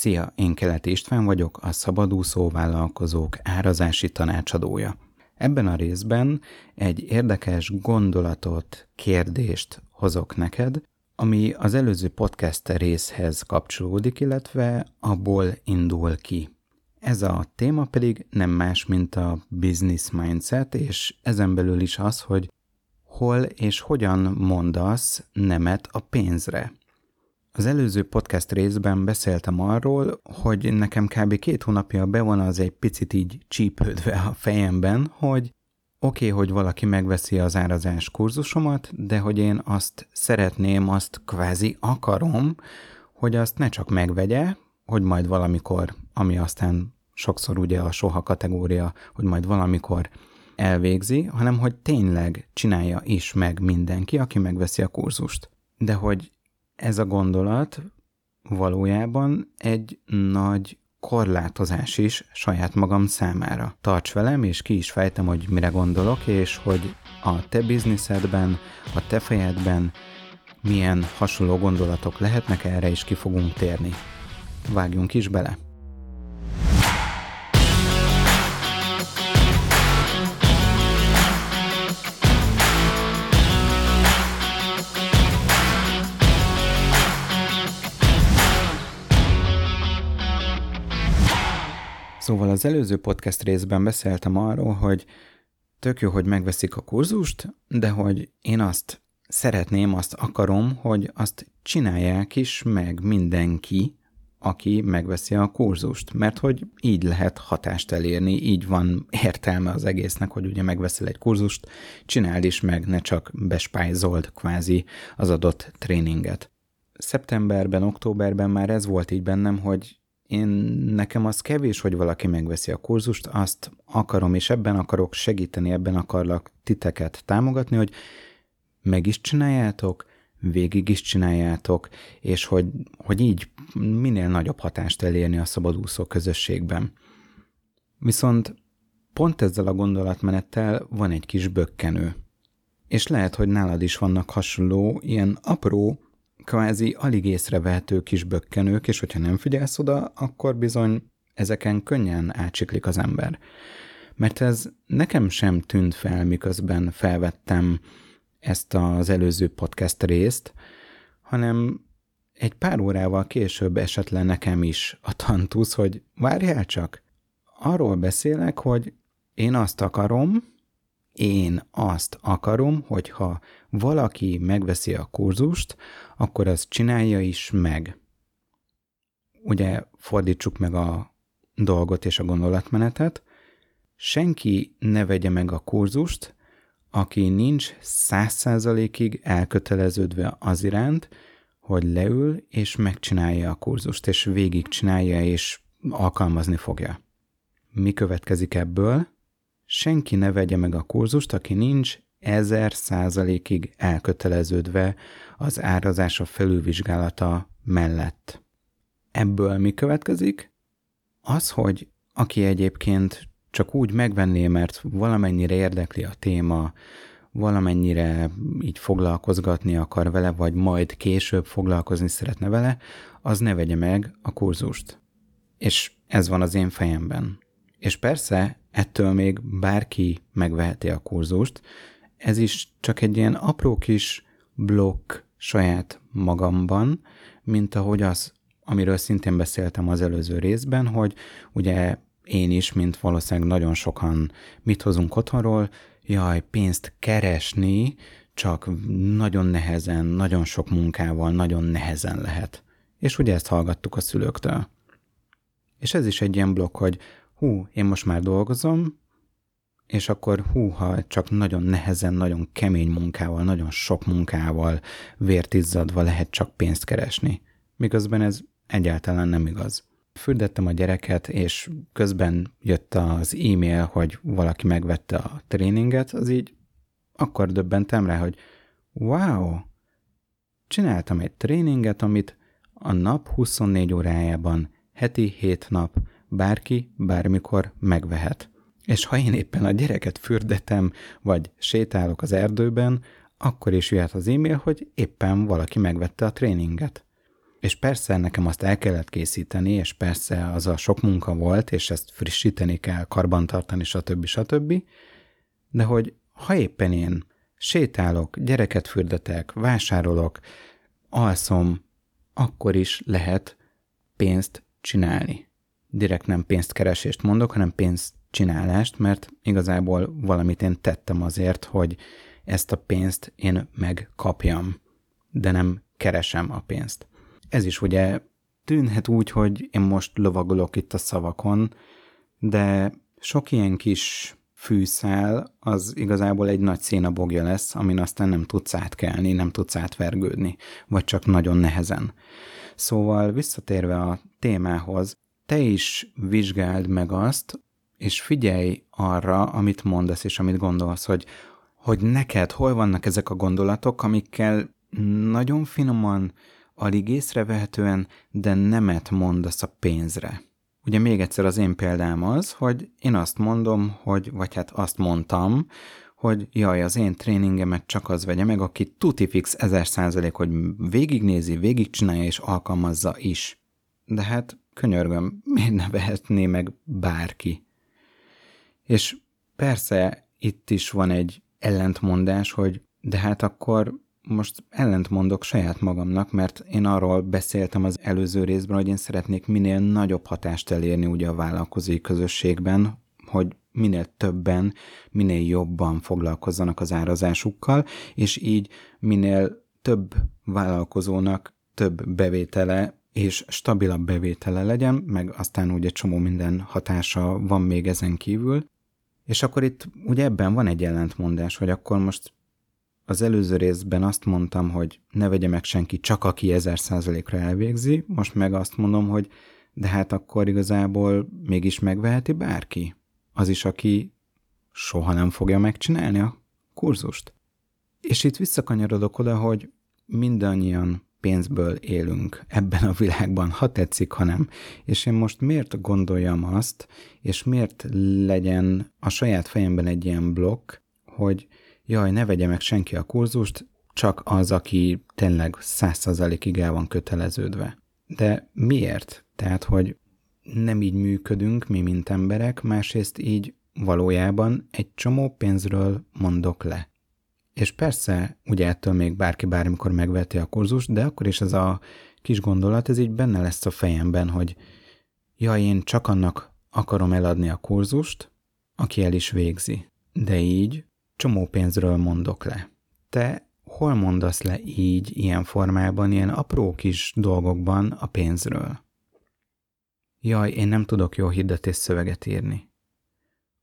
Szia, én Keleti István vagyok, a Szabadúszó Vállalkozók árazási tanácsadója. Ebben a részben egy érdekes gondolatot, kérdést hozok neked, ami az előző podcast részhez kapcsolódik, illetve abból indul ki. Ez a téma pedig nem más, mint a business mindset, és ezen belül is az, hogy hol és hogyan mondasz nemet a pénzre. Az előző podcast részben beszéltem arról, hogy nekem kb. két hónapja be van az egy picit így csípődve a fejemben, hogy oké, okay, hogy valaki megveszi az árazás kurzusomat, de hogy én azt szeretném, azt kvázi akarom, hogy azt ne csak megvegye, hogy majd valamikor, ami aztán sokszor ugye a soha kategória, hogy majd valamikor elvégzi, hanem hogy tényleg csinálja is meg mindenki, aki megveszi a kurzust. De hogy ez a gondolat valójában egy nagy korlátozás is saját magam számára. Tarts velem, és ki is fejtem, hogy mire gondolok, és hogy a te bizniszedben, a te fejedben milyen hasonló gondolatok lehetnek, erre is ki fogunk térni. Vágjunk is bele! Szóval az előző podcast részben beszéltem arról, hogy tök jó, hogy megveszik a kurzust, de hogy én azt szeretném, azt akarom, hogy azt csinálják is meg mindenki, aki megveszi a kurzust, mert hogy így lehet hatást elérni, így van értelme az egésznek, hogy ugye megveszel egy kurzust, csináld is meg, ne csak bespájzold kvázi az adott tréninget. Szeptemberben, októberben már ez volt így bennem, hogy én nekem az kevés, hogy valaki megveszi a kurzust, azt akarom, és ebben akarok segíteni, ebben akarlak titeket támogatni, hogy meg is csináljátok, végig is csináljátok, és hogy, hogy így minél nagyobb hatást elérni a szabadúszó közösségben. Viszont pont ezzel a gondolatmenettel van egy kis bökkenő. És lehet, hogy nálad is vannak hasonló, ilyen apró kvázi alig észrevehető kis bökkenők, és hogyha nem figyelsz oda, akkor bizony ezeken könnyen átsiklik az ember. Mert ez nekem sem tűnt fel, miközben felvettem ezt az előző podcast részt, hanem egy pár órával később esett le nekem is a tantusz, hogy várjál csak, arról beszélek, hogy én azt akarom, én azt akarom, hogyha valaki megveszi a kurzust, akkor az csinálja is meg. Ugye fordítsuk meg a dolgot és a gondolatmenetet. Senki ne vegye meg a kurzust, aki nincs száz százalékig elköteleződve az iránt, hogy leül és megcsinálja a kurzust, és végigcsinálja és alkalmazni fogja. Mi következik ebből? Senki ne vegye meg a kurzust, aki nincs ezer százalékig elköteleződve az árazása felülvizsgálata mellett. Ebből mi következik? Az, hogy aki egyébként csak úgy megvenné, mert valamennyire érdekli a téma, valamennyire így foglalkozgatni akar vele, vagy majd később foglalkozni szeretne vele, az ne vegye meg a kurzust. És ez van az én fejemben. És persze, ettől még bárki megveheti a kurzust, ez is csak egy ilyen apró kis blokk saját magamban, mint ahogy az, amiről szintén beszéltem az előző részben, hogy ugye én is, mint valószínűleg nagyon sokan mit hozunk otthonról, jaj, pénzt keresni csak nagyon nehezen, nagyon sok munkával, nagyon nehezen lehet. És ugye ezt hallgattuk a szülőktől. És ez is egy ilyen blokk, hogy hú, én most már dolgozom, és akkor húha, csak nagyon nehezen, nagyon kemény munkával, nagyon sok munkával, vértizzadva lehet csak pénzt keresni. Miközben ez egyáltalán nem igaz. Fürdettem a gyereket, és közben jött az e-mail, hogy valaki megvette a tréninget, az így akkor döbbentem rá, hogy wow, csináltam egy tréninget, amit a nap 24 órájában, heti 7 nap bárki bármikor megvehet. És ha én éppen a gyereket fürdetem, vagy sétálok az erdőben, akkor is jöhet az e-mail, hogy éppen valaki megvette a tréninget. És persze nekem azt el kellett készíteni, és persze az a sok munka volt, és ezt frissíteni kell, karbantartani, stb. stb. De hogy ha éppen én sétálok, gyereket fürdetek, vásárolok, alszom, akkor is lehet pénzt csinálni. Direkt nem pénzt keresést mondok, hanem pénzt csinálást, mert igazából valamit én tettem azért, hogy ezt a pénzt én megkapjam, de nem keresem a pénzt. Ez is ugye tűnhet úgy, hogy én most lovagolok itt a szavakon, de sok ilyen kis fűszál az igazából egy nagy szénabogja lesz, amin aztán nem tudsz átkelni, nem tudsz átvergődni, vagy csak nagyon nehezen. Szóval visszatérve a témához, te is vizsgáld meg azt, és figyelj arra, amit mondasz és amit gondolsz, hogy, hogy neked hol vannak ezek a gondolatok, amikkel nagyon finoman, alig észrevehetően, de nemet mondasz a pénzre. Ugye még egyszer az én példám az, hogy én azt mondom, hogy, vagy hát azt mondtam, hogy jaj, az én tréningemet csak az vegye meg, aki tuti fix ezer százalék, hogy végignézi, végigcsinálja és alkalmazza is. De hát könyörgöm, miért ne vehetné meg bárki? És persze itt is van egy ellentmondás, hogy de hát akkor most ellentmondok saját magamnak, mert én arról beszéltem az előző részben, hogy én szeretnék minél nagyobb hatást elérni ugye a vállalkozói közösségben, hogy minél többen, minél jobban foglalkozzanak az árazásukkal, és így minél több vállalkozónak több bevétele és stabilabb bevétele legyen, meg aztán ugye csomó minden hatása van még ezen kívül. És akkor itt ugye ebben van egy ellentmondás, hogy akkor most az előző részben azt mondtam, hogy ne vegye meg senki, csak aki ezer százalékra elvégzi, most meg azt mondom, hogy de hát akkor igazából mégis megveheti bárki. Az is, aki soha nem fogja megcsinálni a kurzust. És itt visszakanyarodok oda, hogy mindannyian pénzből élünk ebben a világban, ha tetszik, ha nem. És én most miért gondoljam azt, és miért legyen a saját fejemben egy ilyen blokk, hogy jaj, ne vegye meg senki a kurzust, csak az, aki tényleg száz százalékig el van köteleződve. De miért? Tehát, hogy nem így működünk mi, mint emberek, másrészt így valójában egy csomó pénzről mondok le. És persze, ugye ettől még bárki bármikor megveti a kurzust, de akkor is ez a kis gondolat, ez így benne lesz a fejemben, hogy ja, én csak annak akarom eladni a kurzust, aki el is végzi. De így csomó pénzről mondok le. Te hol mondasz le így, ilyen formában, ilyen apró kis dolgokban a pénzről? Jaj, én nem tudok jó hirdetés szöveget írni.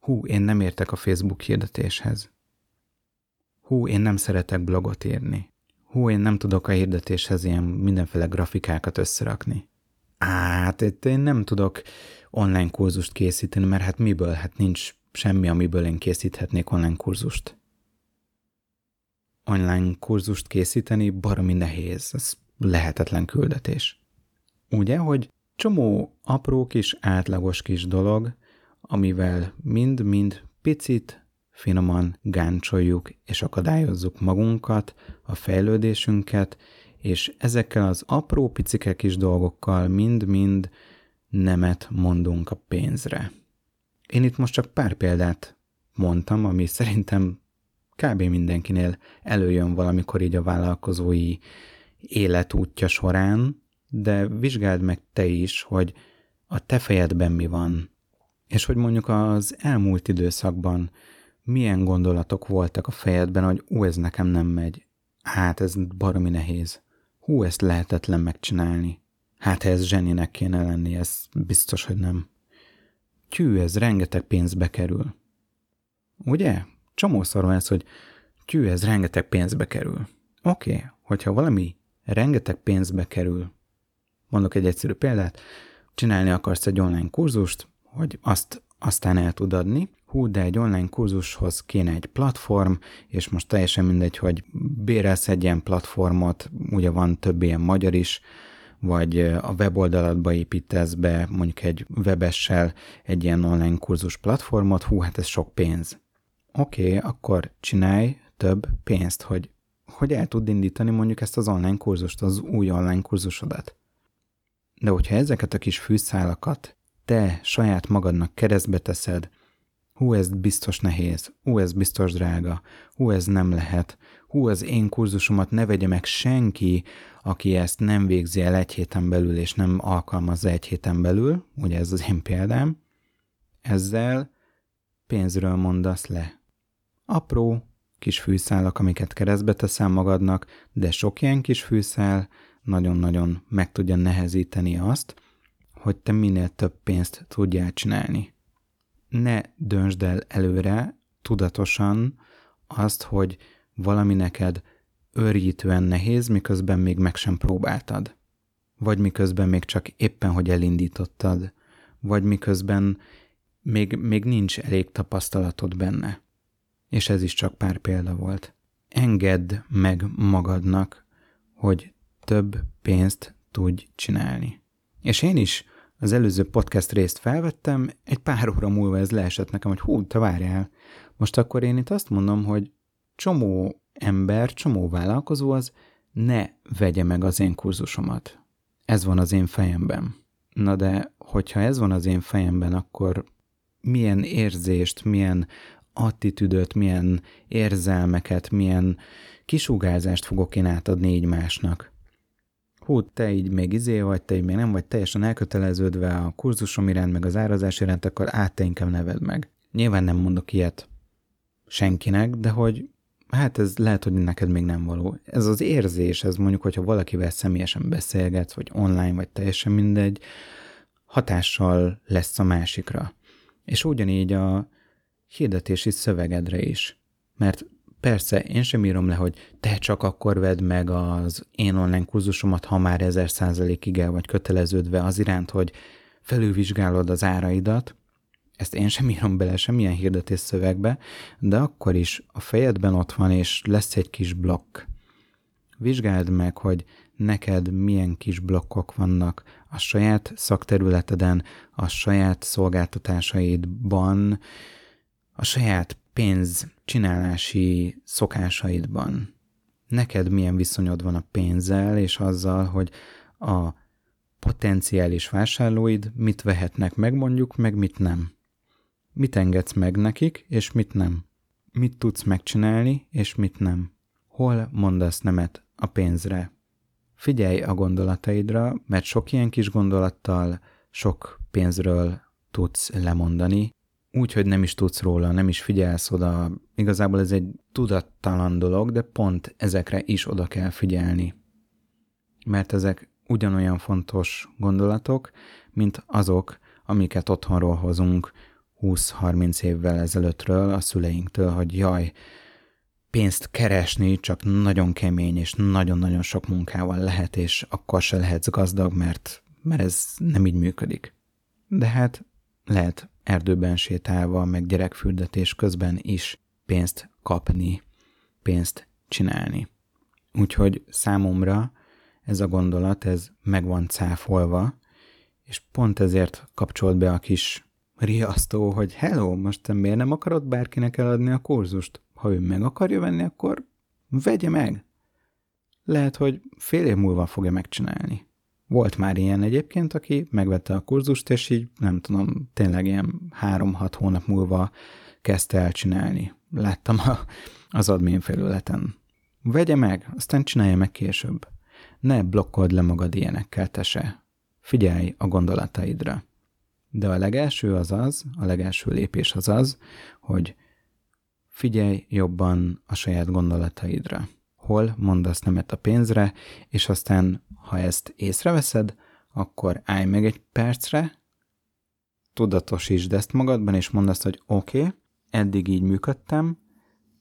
Hú, én nem értek a Facebook hirdetéshez. Hú, én nem szeretek blogot írni. Hú, én nem tudok a hirdetéshez ilyen mindenféle grafikákat összerakni. Hát itt én nem tudok online kurzust készíteni, mert hát miből? Hát nincs semmi, amiből én készíthetnék online kurzust. Online kurzust készíteni baromi nehéz, ez lehetetlen küldetés. Ugye, hogy csomó apró kis átlagos kis dolog, amivel mind-mind picit finoman gáncsoljuk és akadályozzuk magunkat, a fejlődésünket, és ezekkel az apró picike kis dolgokkal mind-mind nemet mondunk a pénzre. Én itt most csak pár példát mondtam, ami szerintem kb. mindenkinél előjön valamikor így a vállalkozói életútja során, de vizsgáld meg te is, hogy a te fejedben mi van, és hogy mondjuk az elmúlt időszakban milyen gondolatok voltak a fejedben, hogy ú, ez nekem nem megy. Hát ez baromi nehéz. Hú, ezt lehetetlen megcsinálni. Hát ez zseninek kéne lenni, ez biztos, hogy nem. Tyű, ez rengeteg pénzbe kerül. Ugye? Csomószor van ez, hogy tyű, ez rengeteg pénzbe kerül. Oké, okay, hogyha valami rengeteg pénzbe kerül, mondok egy egyszerű példát, csinálni akarsz egy online kurzust, hogy azt aztán el tud adni, hú, de egy online kurzushoz kéne egy platform, és most teljesen mindegy, hogy bérelsz egy ilyen platformot, ugye van több ilyen magyar is, vagy a weboldalatba építesz be mondjuk egy webessel egy ilyen online kurzus platformot, hú, hát ez sok pénz. Oké, okay, akkor csinálj több pénzt, hogy, hogy el tud indítani mondjuk ezt az online kurzust, az új online kurzusodat. De hogyha ezeket a kis fűszálakat te saját magadnak keresztbe teszed, hú, ez biztos nehéz, hú, ez biztos drága, hú, ez nem lehet, hú, az én kurzusomat ne vegye meg senki, aki ezt nem végzi el egy héten belül, és nem alkalmazza egy héten belül, ugye ez az én példám, ezzel pénzről mondasz le. Apró kis fűszálak, amiket keresztbe teszel magadnak, de sok ilyen kis fűszál nagyon-nagyon meg tudja nehezíteni azt, hogy te minél több pénzt tudjál csinálni. Ne döntsd el előre tudatosan azt, hogy valami neked őrjítően nehéz, miközben még meg sem próbáltad. Vagy miközben még csak éppen, hogy elindítottad. Vagy miközben még, még nincs elég tapasztalatod benne. És ez is csak pár példa volt. Engedd meg magadnak, hogy több pénzt tudj csinálni. És én is az előző podcast részt felvettem, egy pár óra múlva ez leesett nekem, hogy hú, te várjál. Most akkor én itt azt mondom, hogy csomó ember, csomó vállalkozó az ne vegye meg az én kurzusomat. Ez van az én fejemben. Na de, hogyha ez van az én fejemben, akkor milyen érzést, milyen attitűdöt, milyen érzelmeket, milyen kisugárzást fogok én átadni így másnak. Hú, te így még izé vagy, te így még nem vagy teljesen elköteleződve a kurzusom iránt, meg az árazás iránt, akkor át te inkább neved meg. Nyilván nem mondok ilyet senkinek, de hogy hát ez lehet, hogy neked még nem való. Ez az érzés, ez mondjuk, hogyha valakivel személyesen beszélgetsz, vagy online, vagy teljesen mindegy, hatással lesz a másikra. És ugyanígy a hirdetési szövegedre is. Mert persze én sem írom le, hogy te csak akkor vedd meg az én online kurzusomat, ha már ezer százalékig el vagy köteleződve az iránt, hogy felülvizsgálod az áraidat, ezt én sem írom bele semmilyen hirdetés szövegbe, de akkor is a fejedben ott van, és lesz egy kis blokk. Vizsgáld meg, hogy neked milyen kis blokkok vannak a saját szakterületeden, a saját szolgáltatásaidban, a saját pénz csinálási szokásaidban. Neked milyen viszonyod van a pénzzel, és azzal, hogy a potenciális vásárlóid mit vehetnek meg mondjuk, meg mit nem. Mit engedsz meg nekik, és mit nem. Mit tudsz megcsinálni, és mit nem. Hol mondasz nemet a pénzre. Figyelj a gondolataidra, mert sok ilyen kis gondolattal sok pénzről tudsz lemondani, úgy, hogy nem is tudsz róla, nem is figyelsz oda. Igazából ez egy tudattalan dolog, de pont ezekre is oda kell figyelni. Mert ezek ugyanolyan fontos gondolatok, mint azok, amiket otthonról hozunk 20-30 évvel ezelőttről a szüleinktől, hogy jaj, pénzt keresni csak nagyon kemény és nagyon-nagyon sok munkával lehet, és akkor se lehetsz gazdag, mert, mert ez nem így működik. De hát lehet erdőben sétálva, meg gyerekfürdetés közben is pénzt kapni, pénzt csinálni. Úgyhogy számomra ez a gondolat, ez meg van cáfolva, és pont ezért kapcsolt be a kis riasztó, hogy hello, most te miért nem akarod bárkinek eladni a kurzust? Ha ő meg akarja venni, akkor vegye meg. Lehet, hogy fél év múlva fogja megcsinálni. Volt már ilyen egyébként, aki megvette a kurzust, és így nem tudom, tényleg ilyen három-hat hónap múlva kezdte el csinálni. Láttam a, az admin felületen. Vegye meg, aztán csinálja meg később. Ne blokkold le magad ilyenekkel, te. Figyelj a gondolataidra. De a legelső az az, a legelső lépés az az, hogy figyelj jobban a saját gondolataidra. Hol mondasz nemet a pénzre, és aztán, ha ezt észreveszed, akkor állj meg egy percre, tudatosítsd ezt magadban, és mondd azt, hogy oké, okay, eddig így működtem,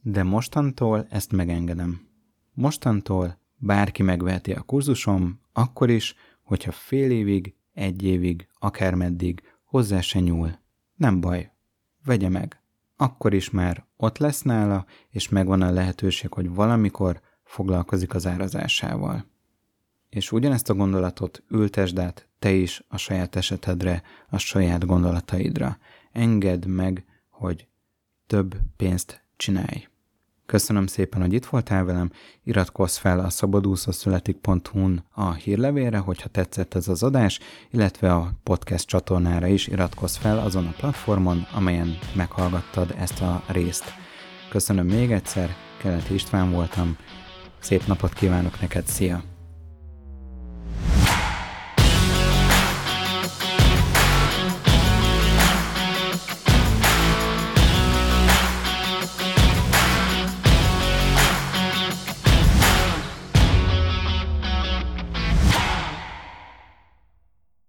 de mostantól ezt megengedem. Mostantól bárki megveheti a kurzusom, akkor is, hogyha fél évig, egy évig, akármeddig hozzá se nyúl. Nem baj, vegye meg. Akkor is már ott lesz nála, és megvan a lehetőség, hogy valamikor foglalkozik az árazásával. És ugyanezt a gondolatot ültesd át te is a saját esetedre, a saját gondolataidra. Engedd meg, hogy több pénzt csinálj. Köszönöm szépen, hogy itt voltál velem, iratkozz fel a szabadúszószületik.hu-n a hírlevélre, hogyha tetszett ez az adás, illetve a podcast csatornára is iratkozz fel azon a platformon, amelyen meghallgattad ezt a részt. Köszönöm még egyszer, Keleti István voltam, szép napot kívánok neked, szia!